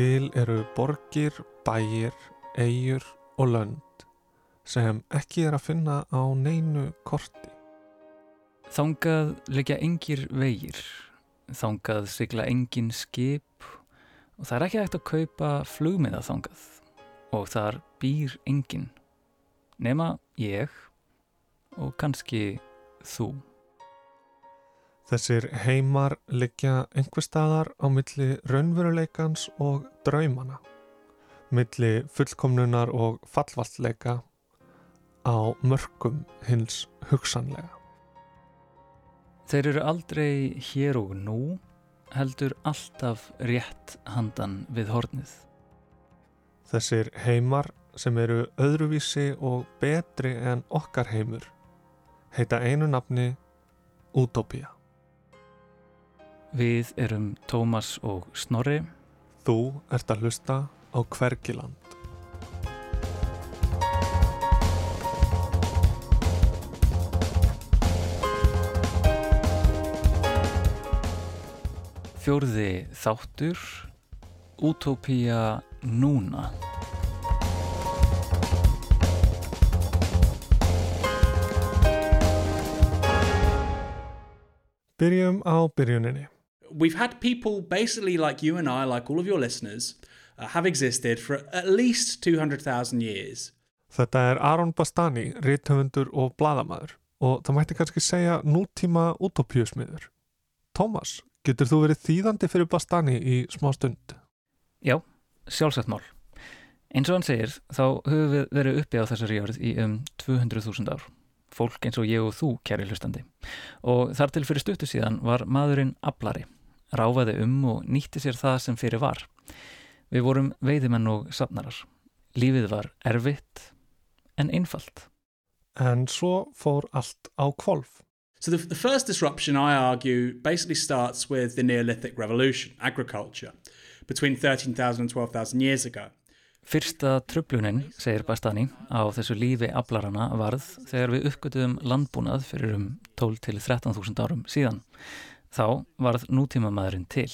Til eru borgir, bæir, eigur og lönd sem ekki er að finna á neinu korti. Þangað leggja engir vegir, þangað sigla engin skip og það er ekki hægt að kaupa flugmiða þangað og þar býr engin nema ég og kannski þú. Þessir heimar liggja einhver staðar á milli raunveruleikans og draumana, milli fullkomnunar og fallvallleika á mörgum hins hugsanlega. Þeir eru aldrei hér og nú, heldur alltaf rétt handan við hornið. Þessir heimar sem eru öðruvísi og betri en okkar heimur heita einu nafni Utopia. Við erum Tómas og Snorri. Þú ert að hlusta á Hvergiland. Fjórði þáttur Utopia núna. Byrjum á byrjuninni. We've had people basically like you and I, like all of your listeners, uh, have existed for at least 200,000 years. Þetta er Aron Bastani, rithöfundur og bladamæður og það mætti kannski segja nútíma utopíusmiður. Tómas, getur þú verið þýðandi fyrir Bastani í smá stund? Já, sjálfsagt mál. Eins og hann segir, þá höfum við verið uppi á þessari jörð í um 200.000 ár. Fólk eins og ég og þú, kæri hlustandi. Og þar til fyrir stuttu síðan var maðurinn ablari, ráfaði um og nýtti sér það sem fyrir var. Við vorum veiðimenn og safnarar. Lífið var erfitt en einfalt. En svo fór allt á kvolf. So the, the first disruption, I argue, basically starts with the Neolithic revolution, agriculture, between 13,000 and 12,000 years ago. Fyrsta trublunin, segir Bastani, á þessu lífi aflarana varð þegar við uppgötuðum landbúnað fyrir um 12 til 13.000 árum síðan. Þá varð nútímamaðurinn til.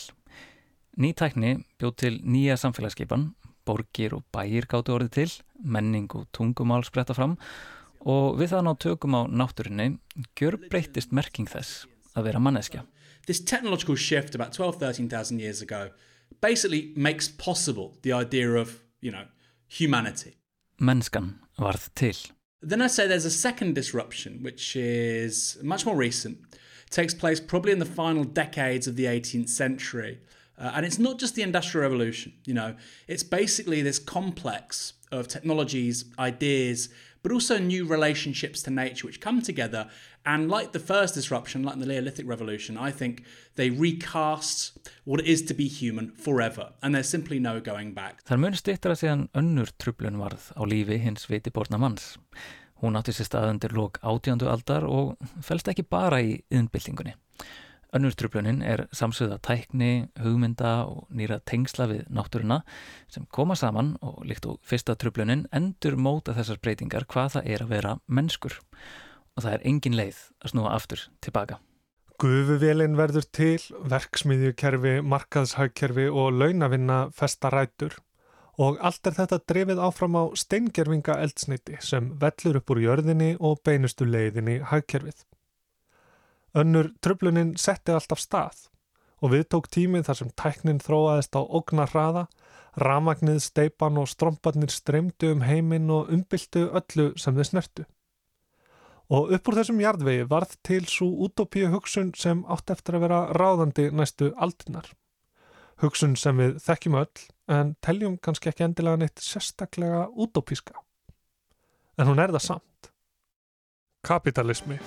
Ný tækni bjóð til nýja samfélagsskipan, borgir og bæir gáttu orðið til, menning og tungumál spretta fram og við það ná tökum á náttúrinni gjör breytist merking þess að vera manneskja. This technological shift about 12-13,000 years ago basically makes possible the idea of, you know, humanity. Mennskan varð til. Then I say there's a second disruption, which is much more recent. Takes place probably in the final decades of the 18th century. Uh, and it's not just the Industrial Revolution, you know, it's basically this complex of technologies, ideas, but also new relationships to nature which come together. And like the first disruption, like the Neolithic Revolution, I think they recast what it is to be human forever. And there's simply no going back. Það mun stittra síðan önnur trublun varð á lífi hins vitiborna manns. Hún átti sér stað undir lók átjándu aldar og fælst ekki bara í yðnbyltingunni. Önnur trublunin er samsöða tækni, hugmynda og nýra tengsla við náttúruna sem koma saman og líkt og fyrsta trublunin endur móta þessar breytingar hvað það er að vera mennskur og það er engin leið að snúa aftur tilbaka. Gufuvélinn verður til, verksmiðjukerfi, markaðshagkerfi og launavinna festa rætur og allt er þetta drefið áfram á steingerfinga eldsneiti sem vellur upp úr jörðinni og beinustu leiðinni hagkerfið. Önnur tröflunin setti alltaf stað og við tók tímið þar sem tæknin þróaðist á ognar hraða, ramagnið, steipan og strombarnir streymdu um heiminn og umbyltu öllu sem þau snertu. Og upp úr þessum jarðvegi varð til svo utopíu hugsun sem átt eftir að vera ráðandi næstu aldinnar. Hugsun sem við þekkjum öll en teljum kannski ekki endilega neitt sérstaklega utopíska. En hún er það samt. Kapitalismi.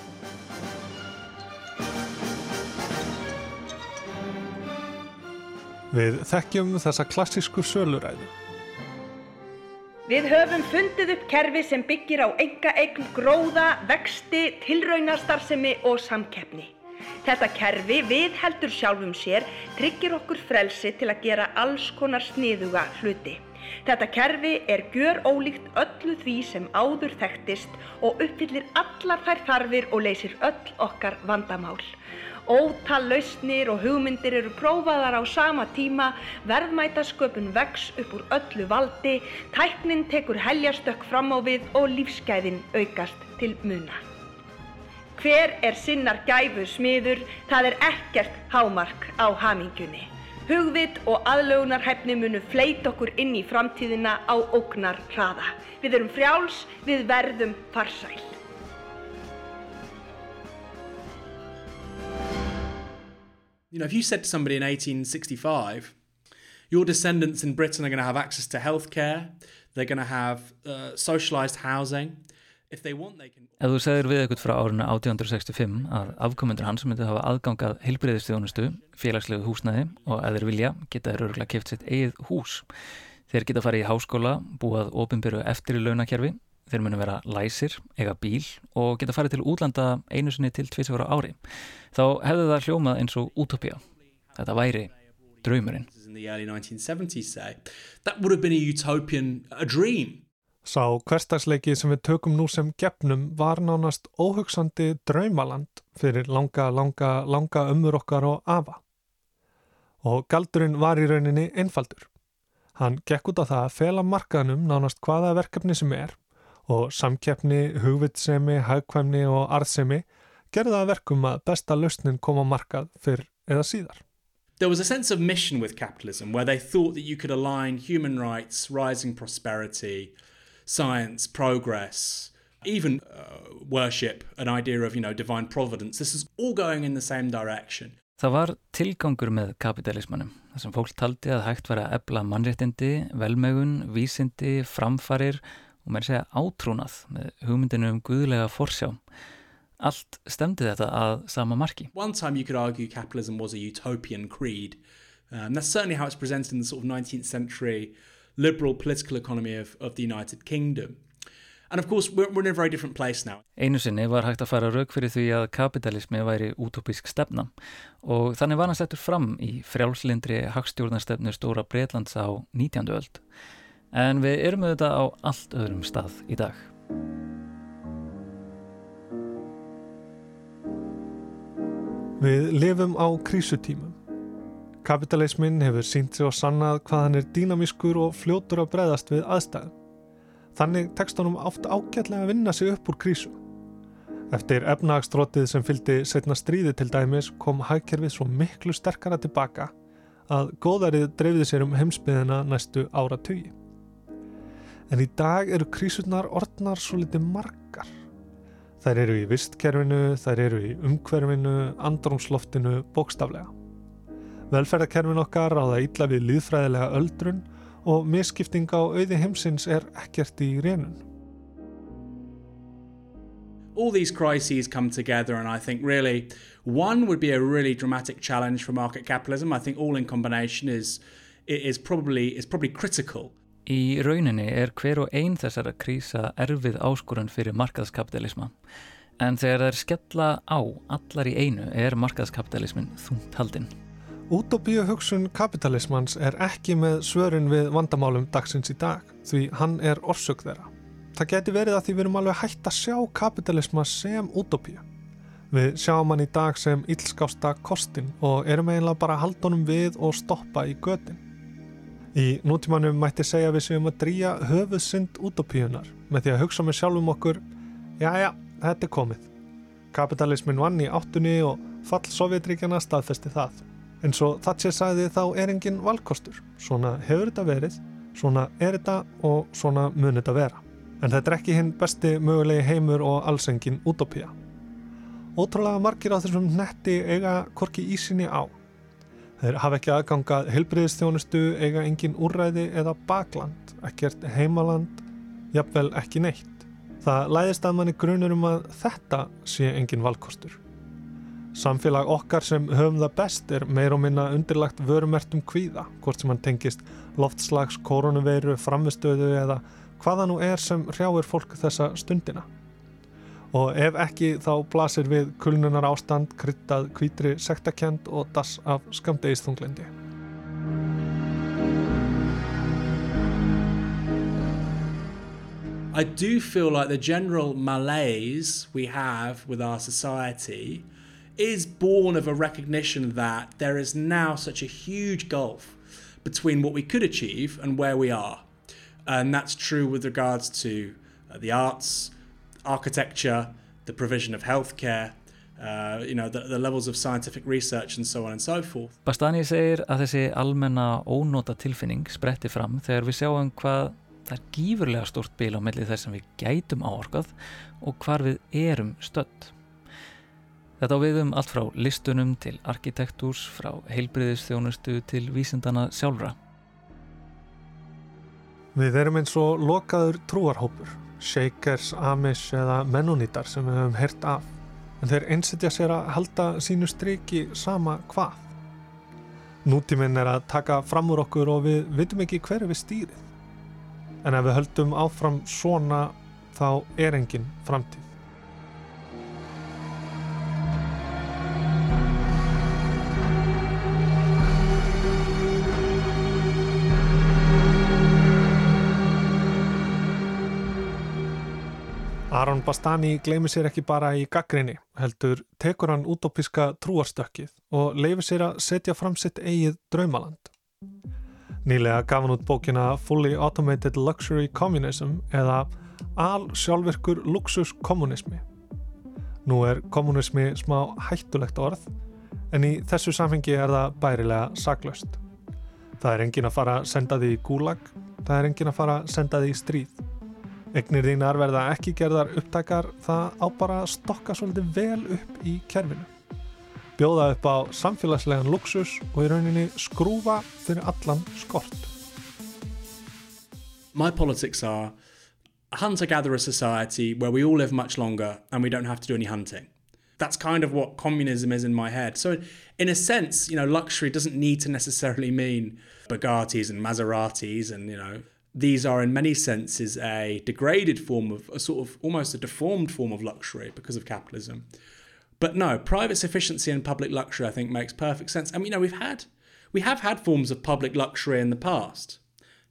Við þekkjum þessa klassísku söluræðu. Við höfum fundið upp kerfi sem byggir á enga eign gróða, vexti, tilraunastarfsemi og samkeppni. Þetta kerfi við heldur sjálfum sér tryggir okkur frelsi til að gera alls konar sniðuga hluti. Þetta kerfi er gjör ólíkt öllu því sem áður þekktist og uppfyllir allar þær þarfir og leysir öll okkar vandamál. Ótal lausnir og hugmyndir eru prófaðar á sama tíma, verðmætasköpun vex upp úr öllu valdi, tæknin tekur heljastökk fram á við og lífsgæðin aukast til muna. Hver er sinnar gæfu smiður, það er ekkert hámark á hamingjunni. Hugvit og aðlögunarhæfni munu fleit okkur inn í framtíðina á ógnar hraða. Við erum frjáls, við verðum farsæl. You know, if you said to somebody in 1865, your descendants in Britain are going to have access to healthcare, they're going to have uh, socialised housing. Ef þú segir við eitthvað frá árinu 1865 að afkomendur hans myndi hafa aðgangað heilbreyðistjónustu, félagslegu húsnæði og ef þeir vilja geta þeir örgulega keft sitt eigið hús. Þeir geta farið í háskóla, búað ofinbyrju eftir í launakerfi, þeir munu vera læsir, eiga bíl og geta farið til útlanda einu sinni til tvísvegar á ári. Þá hefðu það hljómað eins og útopía. Þetta væri draumurinn. In the early 1970s say, that would have been a utopian, a dream. Sá hverstagsleiki sem við tökum nú sem gefnum var nánast óhugsandi draumaland fyrir langa, langa, langa ömmur okkar og afa. Og galdurinn var í rauninni einfaldur. Hann gekk út á það að fela markaðnum nánast hvaða verkefni sem er og samkeppni, hugvitsemi, hagkvæmni og arðsemi gerða að verkum að besta lausnin kom á markað fyrr eða síðar. There was a sense of mission with capitalism where they thought that you could align human rights, rising prosperity, science, progress, even uh, worship, an idea of, you know, divine providence. This is all going in the same direction. Það var tilgangur með kapitalismannum, þar sem fólk taldi að hægt var að ebla mannréttindi, velmegun, vísindi, framfarir og mér segja átrúnað með hugmyndinu um guðlega forsjá. Allt stemdi þetta að sama marki. One time you could argue capitalism was a utopian creed. Um, that's certainly how it's presented in the sort of 19th century liberal political economy of, of the United Kingdom. And of course, we're, we're in a very different place now. Einu sinni var hægt að fara rauk fyrir því að kapitalismi væri útópísk stefna og þannig var hann settur fram í frjálslindri hagstjórnarstefnu Stóra Breitlands á 19. öld. En við erum auðvitað á allt öðrum stað í dag. Við lifum á krísutímum. Kapitalismin hefur sínt sig og sannað hvað hann er dýnamískur og fljótur að breyðast við aðstæðum. Þannig tekst honum oft ágætlega að vinna sig upp úr krísu. Eftir efnagstrótið sem fylgdi setna stríði til dæmis kom hagkerfið svo miklu sterkara tilbaka að góðarið dreifði sér um heimsbyðina næstu ára tugi. En í dag eru krísurnar orðnar svo litið margar. Þær eru í vistkerfinu, þær eru í umhverfinu, andrumsloftinu, bókstaflega. Velferðarkerfin okkar á það ítla við líðfræðilega öldrun og misskipting á auði heimsins er ekkert í rénun. All these crises come together, and I think really one would be a really dramatic challenge for market capitalism. I think all in combination is is probably is probably critical. Í rauninni er hver og einn þessara krísa erfið áskorun fyrir markaðskapitalisma. En þegar það er skella á allar í einu er markaðskapitalismin þúnt haldinn. Útópíu hugsun kapitalismans er ekki með svörin við vandamálum dagsins í dag því hann er orsök þeirra. Það geti verið að því við erum alveg hægt að sjá kapitalisma sem útópíu. Við sjáum hann í dag sem ílskásta kostin og erum eiginlega bara honum við og stoppa í götin. Í nútímanum mætti segja við séum að drýja höfuð synd útópíunar með því að hugsa með sjálfum okkur, já, þetta er komið. Kapitalismin vann í áttunni og fall Sovjetríkjana staðfesti það. En svo Thatcher sagði þá er engin valkostur. Svona hefur þetta verið, svona er þetta og svona mun þetta vera. En þetta er ekki hinn besti mögulegi heimur og alls engin útópía. Ótrúlega margir á þessum netti eiga korki ísinni á. Þeir hafa ekki aðgangað heilbriðistjónustu, eiga engin úrræði eða bakland, ekkert heimaland, jafnvel ekki neitt. Það læðist að manni grunur um að þetta sé engin valkostur. Samfélag okkar sem höfum það best er meir og minna undirlagt vörumertum kvíða, hvort sem hann tengist loftslags, koronaveiru, framistöðu eða hvaða nú er sem hrjáir fólk þessa stundina. Og ef ekki þá blasir við kulnunar ástand, kryttað, kvítri, sektakend og das af skamdegisþunglindi. I do feel like the general malaise we have with our society is born of a recognition that there is now such a huge gulf between what we could achieve and where we are. And that's true with regards to uh, the arts, architecture, the provision of healthcare, uh, you know, the, the levels of scientific research and so on and so forth. Bastani segir að þessi almenna ónóta tilfinning spretti fram þegar við sjáum hvað það er gífurlega stort bíl á mellið þess sem við gætum áorkað og hvar við erum stödd. Þetta á við um allt frá listunum til arkitektúrs, frá heilbriðistjónustu til vísindana sjálfra. Við erum eins og lokaður trúarhópur, shakers, amish eða mennonítar sem við höfum heyrt af en þeir einsetja sér að halda sínu striki sama hvað. Nútíminn er að taka fram úr okkur og við vitum ekki hverju við stýrið. En ef við höldum áfram svona þá er engin framtíð. Aron Bastani gleymir sér ekki bara í gaggrinni, heldur tekur hann útópiska trúarstökkið og leifir sér að setja fram sitt eigið draumaland. Nýlega gaf hann út bókina Fully Automated Luxury Communism eða Al sjálfvirkur luxuskommunismi. Nú er kommunismi smá hættulegt orð, en í þessu samfengi er það bærilega saklaust. Það er engin að fara að senda því í gúlag, það er engin að fara að senda því í stríð. Egnir þínar verða ekki gerðar upptækar það á bara að stokka svolítið vel upp í kerfinu. Bjóða upp á samfélagslegan luxus og í rauninni skrúfa fyrir allan skort. My politics are a hunter-gatherer society where we all live much longer and we don't have to do any hunting. That's kind of what communism is in my head. So in a sense, you know, luxury doesn't need to necessarily mean Bugattis and Maseratis and, you know, these are in many senses a degraded form of a sort of almost a deformed form of luxury because of capitalism. But no, private sufficiency and public luxury I think makes perfect sense. And you know, we've had we have had forms of public luxury in the past.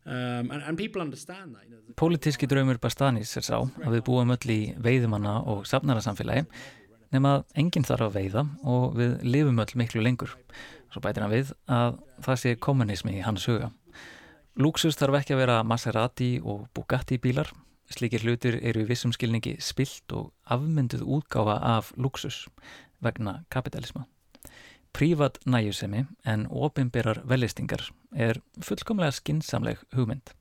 Um, and, and people understand that. You know. Pólitíski draumur Bastanis er sá að við búum öll í veiðumanna og safnara samfélagi nema að enginn þarf að veiða og við lifum öll miklu lengur. Svo bætir hann við að það sé kommunismi í hans huga. Luxus þarf ekki að vera Maserati og Bugatti bílar. Slikir hlutir eru í vissum skilningi spilt og afmynduð útgáfa af luxus vegna kapitalisma. Prívat næjusemi en ofinberar velistingar er fullkomlega skinsamleg hugmynd.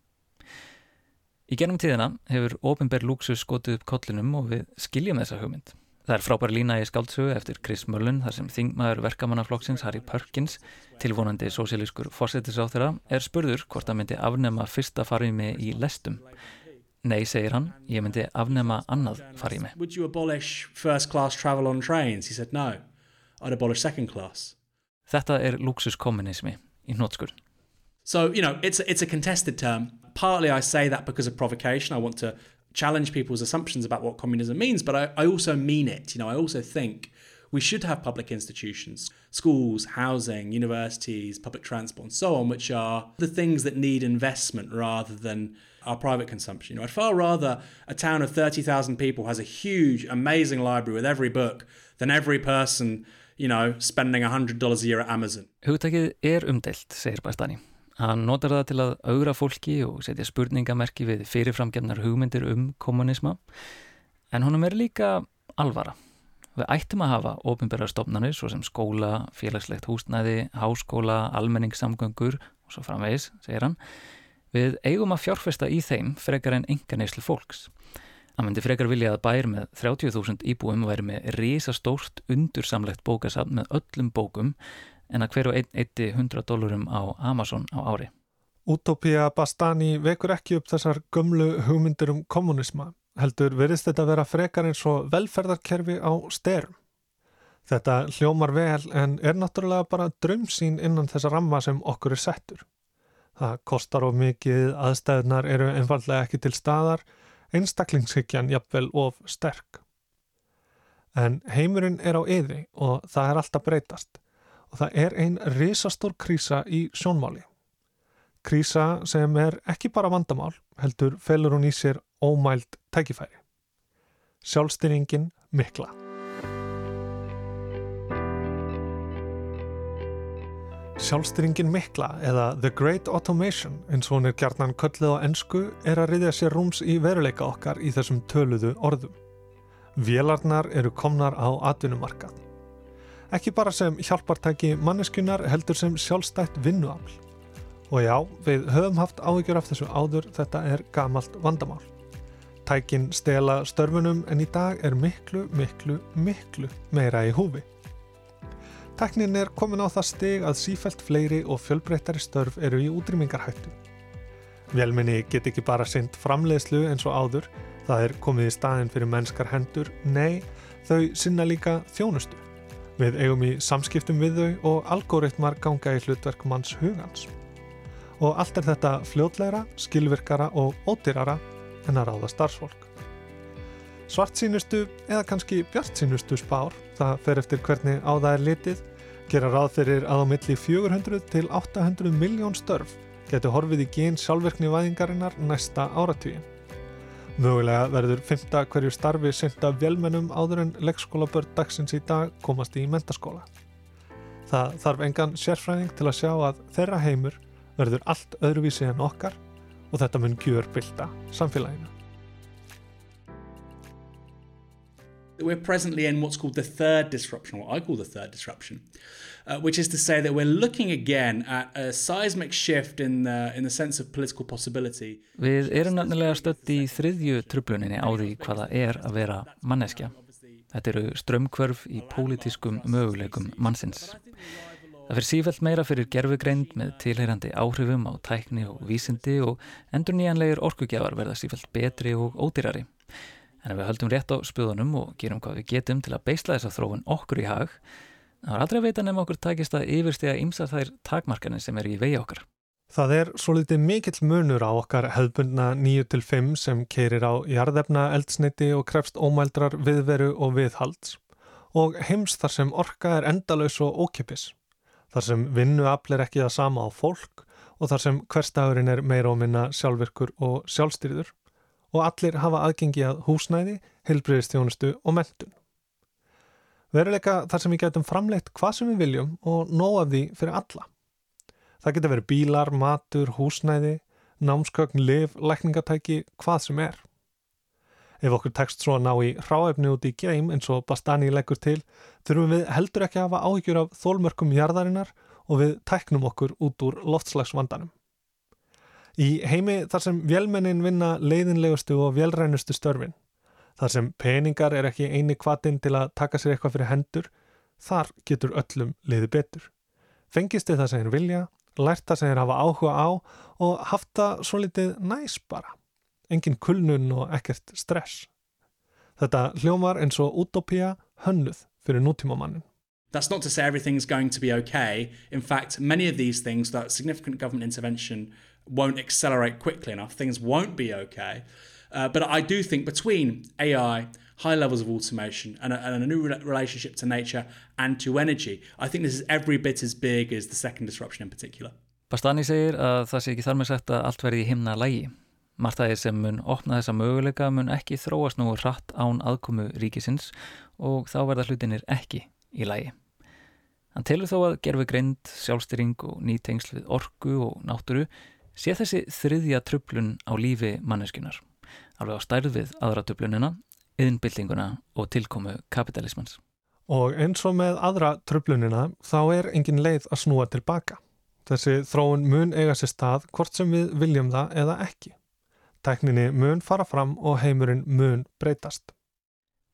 Í genum tíðina hefur ofinber luxus skotið upp kollinum og við skiljum þessa hugmynd. Það er frábæri lína í skáldsögu eftir Chris Mullen þar sem þingmaður verkamannaflokksins Harry Perkins, tilvonandi sósílískur fórsetisráþurra, er spurður hvort að myndi afnema fyrsta farimi í lestum. Nei, segir hann, ég myndi afnema annað said no. Þetta er luxuskommunismi í hnótskur. So, you know, it's it's a contested term. Partly I say that because of provocation. I want to challenge people's assumptions about what communism means, but I, I also mean it. You know, I also think we should have public institutions, schools, housing, universities, public transport, and so on, which are the things that need investment rather than our private consumption. You know, I'd far rather a town of 30,000 people has a huge, amazing library with every book than every person, you know, spending $100 a year at Amazon. Hann notar það til að augra fólki og setja spurningamerki við fyrirframgefnar hugmyndir um kommunisma en honum er líka alvara. Við ættum að hafa ofinbæra stofnarnir svo sem skóla, félagslegt húsnæði, háskóla, almenningssamgöngur og svo framvegis, segir hann. Við eigum að fjárfesta í þeim frekar en enga neyslu fólks. Hann myndi frekar vilja að bær með 30.000 íbúum væri með risastórt undursamlegt bókasafn með öllum bókum en að hverju einn eitti 100 dólarum á Amazon á ári. Utopia Bastani vekur ekki upp þessar gömlu hugmyndir um kommunisma, heldur verðist þetta vera frekar eins og velferðarkerfi á styrum. Þetta hljómar vel en er náttúrulega bara drömsýn innan þessa ramma sem okkur er settur. Það kostar of mikið, aðstæðunar eru einfallega ekki til staðar, einstaklingshyggjan jafnvel of sterk. En heimurinn er á yði og það er alltaf breytast og það er ein risastór krísa í sjónmáli. Krísa sem er ekki bara vandamál, heldur felur hún í sér ómæld tækifæri. Sjálfstyrningin mikla. Sjálfstyrningin mikla eða The Great Automation eins og hún er gjarnan köllið á ennsku er að riðja sér rúms í veruleika okkar í þessum töluðu orðum. Vélarnar eru komnar á atvinnumarkað. Ekki bara sem hjálpartæki manneskunar heldur sem sjálfstætt vinnuafl. Og já, við höfum haft áhyggjur af þessu áður, þetta er gamalt vandamál. Tækin stela störfunum en í dag er miklu, miklu, miklu meira í húfi. Teknin er komin á það stig að sífælt fleiri og fjölbreyttari störf eru í útrýmingarhættu. Velminni get ekki bara synd framleiðslu eins og áður, það er komið í staðin fyrir mennskar hendur, nei, þau sinna líka þjónustu. Við eigum í samskiptum við þau og algoritmar ganga í hlutverk manns hugans. Og allt er þetta fljótleira, skilvirkara og ódýrara en að ráða starfsfólk. Svartsýnustu eða kannski bjartsýnustu spár, það fer eftir hvernig á það er litið, gera ráð fyrir að á milli 400 til 800 miljón störf getur horfið í gen sjálfverkni væðingarinnar næsta áratvíin. Mögulega verður fymta hverju starfi senda velmennum áður en leggskólabörn dagsins í dag komast í mentaskóla. Það þarf engan sérfræðing til að sjá að þeirra heimur verður allt öðruvísi en okkar og þetta mun gjör bylta samfélaginu. We're presently in what's called the third disruption, what I call the third disruption, uh, which is to say that we're looking again at a seismic shift in the, in the sense of political possibility. Við erum nefnilega stött í þriðju trubluninni á því hvaða er að vera manneskja. Þetta eru strömmkvörf í pólitískum möguleikum mannsins. Það fyrir sífælt meira fyrir gerfugreind með tilheyrandi áhrifum á tækni og vísindi og endur nýjanlegir orkugjafar verða sífælt betri og ódýrari. En ef við höldum rétt á spöðunum og gerum hvað við getum til að beisla þessa þróun okkur í hag, þá er aldrei að veita nefn okkur takist að yfirstega ymsa þær takmarkanir sem er í vegi okkar. Það er svo litið mikill munur á okkar hefðbundna 9-5 sem keirir á jarðefna, eldsneiti og krefst ómældrar viðveru og viðhalds og heims þar sem orka er endalauðs og ókipis, þar sem vinnuafl er ekki það sama á fólk og þar sem hverstagurinn er meira og minna sjálfvirkur og sjálfstyrður og allir hafa aðgengi að húsnæði, heilbriðistjónustu og mentun. Veruleika þar sem við getum framleitt hvað sem við viljum og nóa því fyrir alla. Það getur verið bílar, matur, húsnæði, námskökn, liv, lækningatæki, hvað sem er. Ef okkur tekst svo að ná í hráefni út í geim eins og Bastani leggur til, þurfum við heldur ekki að hafa áhyggjur af þólmörkum jarðarinnar og við tæknum okkur út úr loftslagsvandanum. Í heimi þar sem vélmennin vinna leiðinlegustu og vélrænustu störfin, þar sem peningar er ekki eini kvatinn til að taka sér eitthvað fyrir hendur, þar getur öllum leiði betur. Fengist þið það sem þeir vilja, lært það sem þeir hafa áhuga á og haft það svo litið næs bara. Engin kulnun og ekkert stress. Þetta hljómar eins og utopía hönnuð fyrir nútímamannin. That's not to say everything's going to be okay. In fact, many of these things, that significant government intervention won't accelerate quickly enough. Things won't be okay. Uh, but I do think between AI, high levels of automation, and a, and a new re relationship to nature and to energy, I think this is every bit as big as the second disruption in particular. Bastani segir að það sé ekki þar með sett að allt verði í himna lægi. Martaðir sem mun opna þessa möguleika mun ekki þróast nú rætt án aðkomu ríkisins og þá verða hlutinir ekki í lægi. Hann telur þó að gerfi greind, sjálfstyring og nýtengsl við orgu og náttúru sé þessi þriðja trublun á lífi manneskunar, alveg á stærð við aðra trublunina, yðinbildinguna og tilkomu kapitalismans. Og eins og með aðra trublunina þá er engin leið að snúa tilbaka. Þessi þróun mun eiga sér stað hvort sem við viljum það eða ekki. Tekninni mun fara fram og heimurinn mun breytast.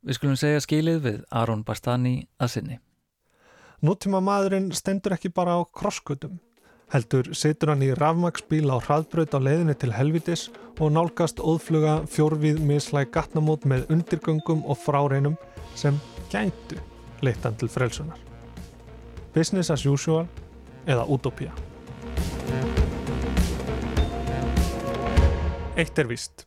Við skulum segja skilið við Aron Bastani að sinni. Nútíma maðurinn stendur ekki bara á krosskutum heldur setur hann í rafmagsbíl á hraðbröð á leiðinni til helvitis og nálgast óðfluga fjórvíð mislæg gatnamót með undirgöngum og fráreinum sem gæntu leittan til frelsunar. Business as usual eða utopia. Eitt er víst.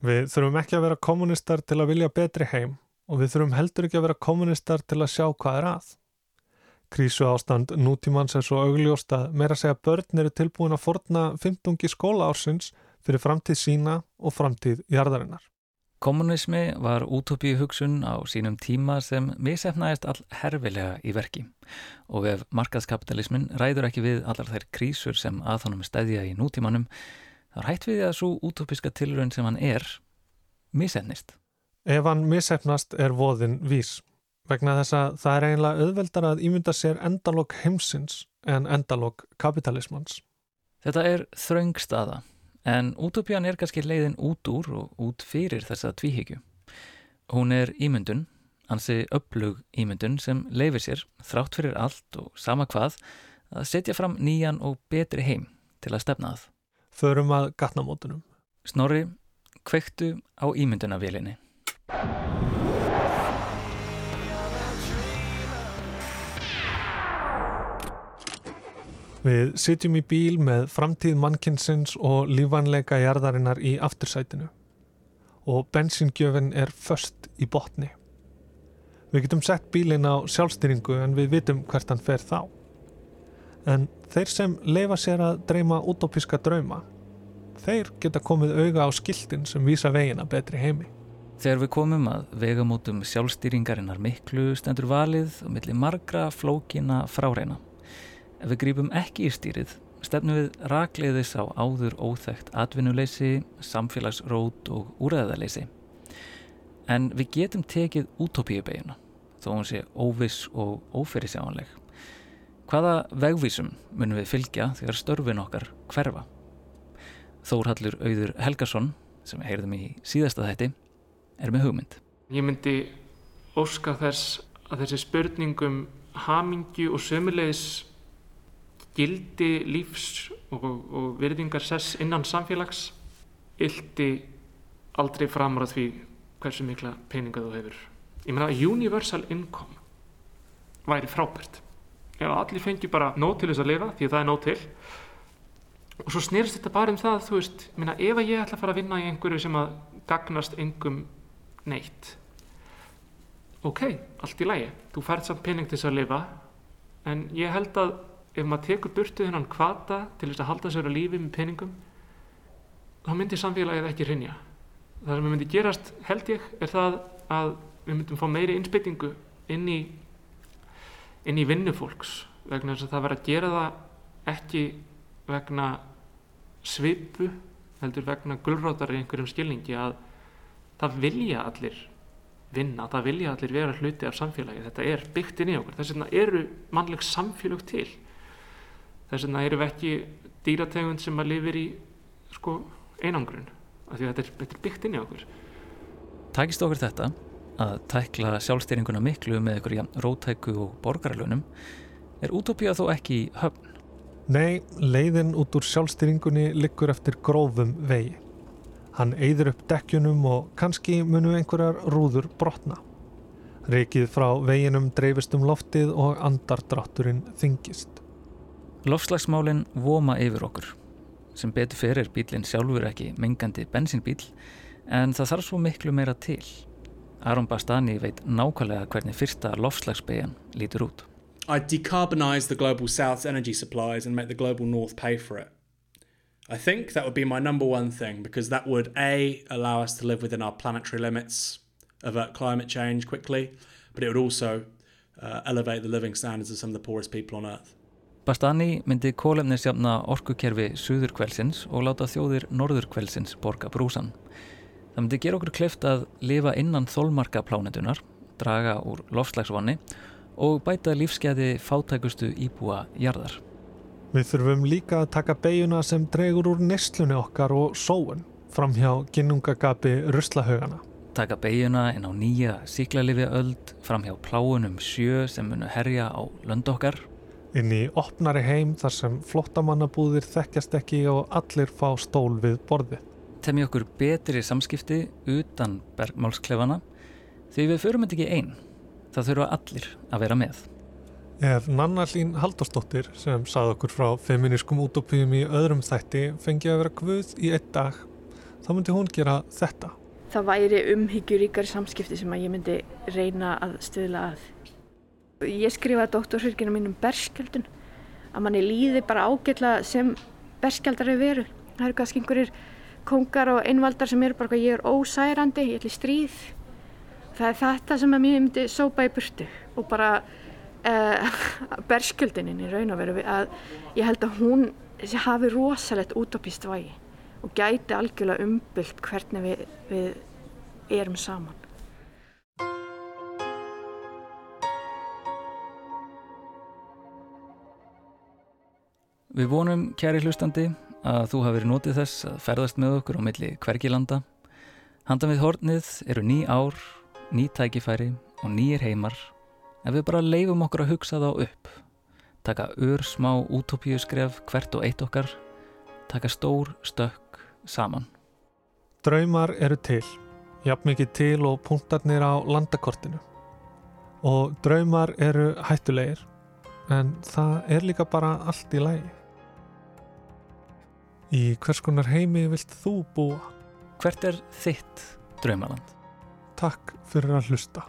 Við þurfum ekki að vera kommunistar til að vilja betri heim og við þurfum heldur ekki að vera kommunistar til að sjá hvað er að. Krísu ástand nútímanns er svo augljóst að meira segja börn eru tilbúin að forna 15. skóla ársins fyrir framtíð sína og framtíð jarðarinnar. Kommunismi var útópíu hugsun á sínum tíma sem misefnaðist all herfilega í verki og ef markaðskapitalismin ræður ekki við allar þær krísur sem að honum stæðja í nútímanum þá hætt við að svo útópiska tilrönd sem hann er misefnist. Ef hann misefnast er voðin vís vegna þess að það er einlega auðveldar að ímynda sér endalokk heimsins en endalokk kapitalismans. Þetta er þraungstaða En útópían er kannski leiðin út úr og út fyrir þessa tvíhyggju. Hún er ímyndun, ansi upplug ímyndun sem leifir sér, þrátt fyrir allt og sama hvað, að setja fram nýjan og betri heim til að stefna það. Förum að gatnamótunum. Snorri, kveiktu á ímyndunavélinni. Við sitjum í bíl með framtíð mannkinsins og lífanleika jarðarinnar í aftursætinu og bensingjöfin er först í botni. Við getum sett bílinn á sjálfstýringu en við vitum hvert hann fer þá. En þeir sem leifa sér að dreyma útópíska drauma, þeir geta komið auga á skiltin sem vísa vegina betri heimi. Þegar við komum að vegamótum sjálfstýringarinnar miklu stendur valið og millir margra flókina fráreina. Ef við grípum ekki í stýrið stefnum við rakleiðis á áður óþægt atvinnuleysi, samfélagsrót og úræðaleysi. En við getum tekið útópíubegjuna þó hún sé óviss og óferisjáanleg. Hvaða vegvísum munum við fylgja þegar störfin okkar hverfa? Þórhallur Auður Helgason, sem við heyrðum í síðasta þætti, er með hugmynd. Ég myndi óska þess að þessi spurningum hamingju og sömulegis gildi lífs og, og virðingar sess innan samfélags yldi aldrei framar að því hversu mikla peninga þú hefur. Ég meina universal income væri frábært. Ef allir fengi bara nót til þess að lifa því að það er nót til. Og svo snýrst þetta bara um það þú veist, ég meina ef ég ætla að fara að vinna í einhverju sem að gagnast engum neitt ok, allt í lægi þú færð samt pening til þess að lifa en ég held að ef maður tekur burtu þennan kvata til þess að halda sér á lífi með peningum þá myndir samfélagið ekki rinja það sem myndi gerast held ég er það að við myndum fá meiri innspyttingu inn í inn í vinnufólks vegna þess að það verður að gera það ekki vegna svipu heldur vegna gullrótar í einhverjum skilningi að það vilja allir vinna, það vilja allir vera hluti af samfélagi, þetta er byggt inn í okkur. Þess vegna eru mannleg samfélag til þess vegna erum við ekki dýrategund sem að lifir í sko, einangrun af því að þetta er, þetta er byggt inn í okkur Tækist okkur þetta að tækla sjálfstýringuna miklu með ykkur jæm rótæku og borgarlunum er útópíða þó ekki höfn? Nei, leiðin út úr sjálfstýringunni liggur eftir grófum vegi. Hann eyður upp dekkjunum og kannski munu einhverjar rúður brotna. Reykið frá veginum dreifist um loftið og andardrátturinn þingist. Lofslagsmálinn voma yfir okkur. Sem betur fyrir bílinn sjálfur ekki mengandi bensinbíl en það þarf svo miklu meira til. Aron Bastani veit nákvæmlega hvernig fyrsta lofslagsbeigjan lítur út. I'd decarbonise the global south's energy supplies and make the global north pay for it. I think that would be my number one thing because that would A, allow us to live within our planetary limits, avert climate change quickly, but it would also uh, elevate the living standards of some of the poorest people on earth. Bastani myndi kólefnisjafna orkukerfi suðurkvelsins og láta þjóðir norðurkvelsins borga brúsan. Það myndi gera okkur kleft að lifa innan þólmarka plánetunar, draga úr lofslagsvanni og bæta lífskeiði fátækustu íbúa jarðar. Við þurfum líka að taka beiguna sem dregur úr neslunni okkar og sóun fram hjá ginnungagapi ruslahaugana. Taka beiguna inn á nýja síklarlifi öld fram hjá pláunum sjö sem munu herja á lönd okkar inn í opnari heim þar sem flottamannabúðir þekkjast ekki og allir fá stól við borði. Temmi okkur betri samskipti utan bergmálsklefana því við förum þetta ekki einn. Það þurfa allir að vera með. Ef Nannalín Haldarsdóttir sem sað okkur frá feminískum útópíum í öðrum þætti fengi að vera guð í einn dag, þá myndi hún gera þetta. Það væri umhyggjuríkari samskipti sem að ég myndi reyna að stöðla að. Ég skrifaði doktorsverkina mín um berskjaldun að manni líði bara ágjörlega sem berskjaldari veru. Það eru kannski einhverjir kongar og einvaldar sem eru bara hvað ég er ósærandi, ég ætli stríð. Það er þetta sem að mér myndi sópa í burtu og bara uh, berskjöldinin í raun og veru að ég held að hún hafi rosalegt útopist vægi og gæti algjörlega umbylt hvernig við, við erum saman. Við vonum, kæri hlustandi, að þú hafi verið notið þess að ferðast með okkur á milli hvergilanda. Handan við hornið eru ný ár, ný tækifæri og nýjir heimar ef við bara leifum okkur að hugsa þá upp. Taka ör smá útópíu skref hvert og eitt okkar, taka stór stökk saman. Draumar eru til, jafn mikið til og punktarnir á landakortinu. Og draumar eru hættulegir, en það er líka bara allt í lægi. Í hvers konar heimi vilt þú búa? Hvert er þitt draumaland? Takk fyrir að hlusta.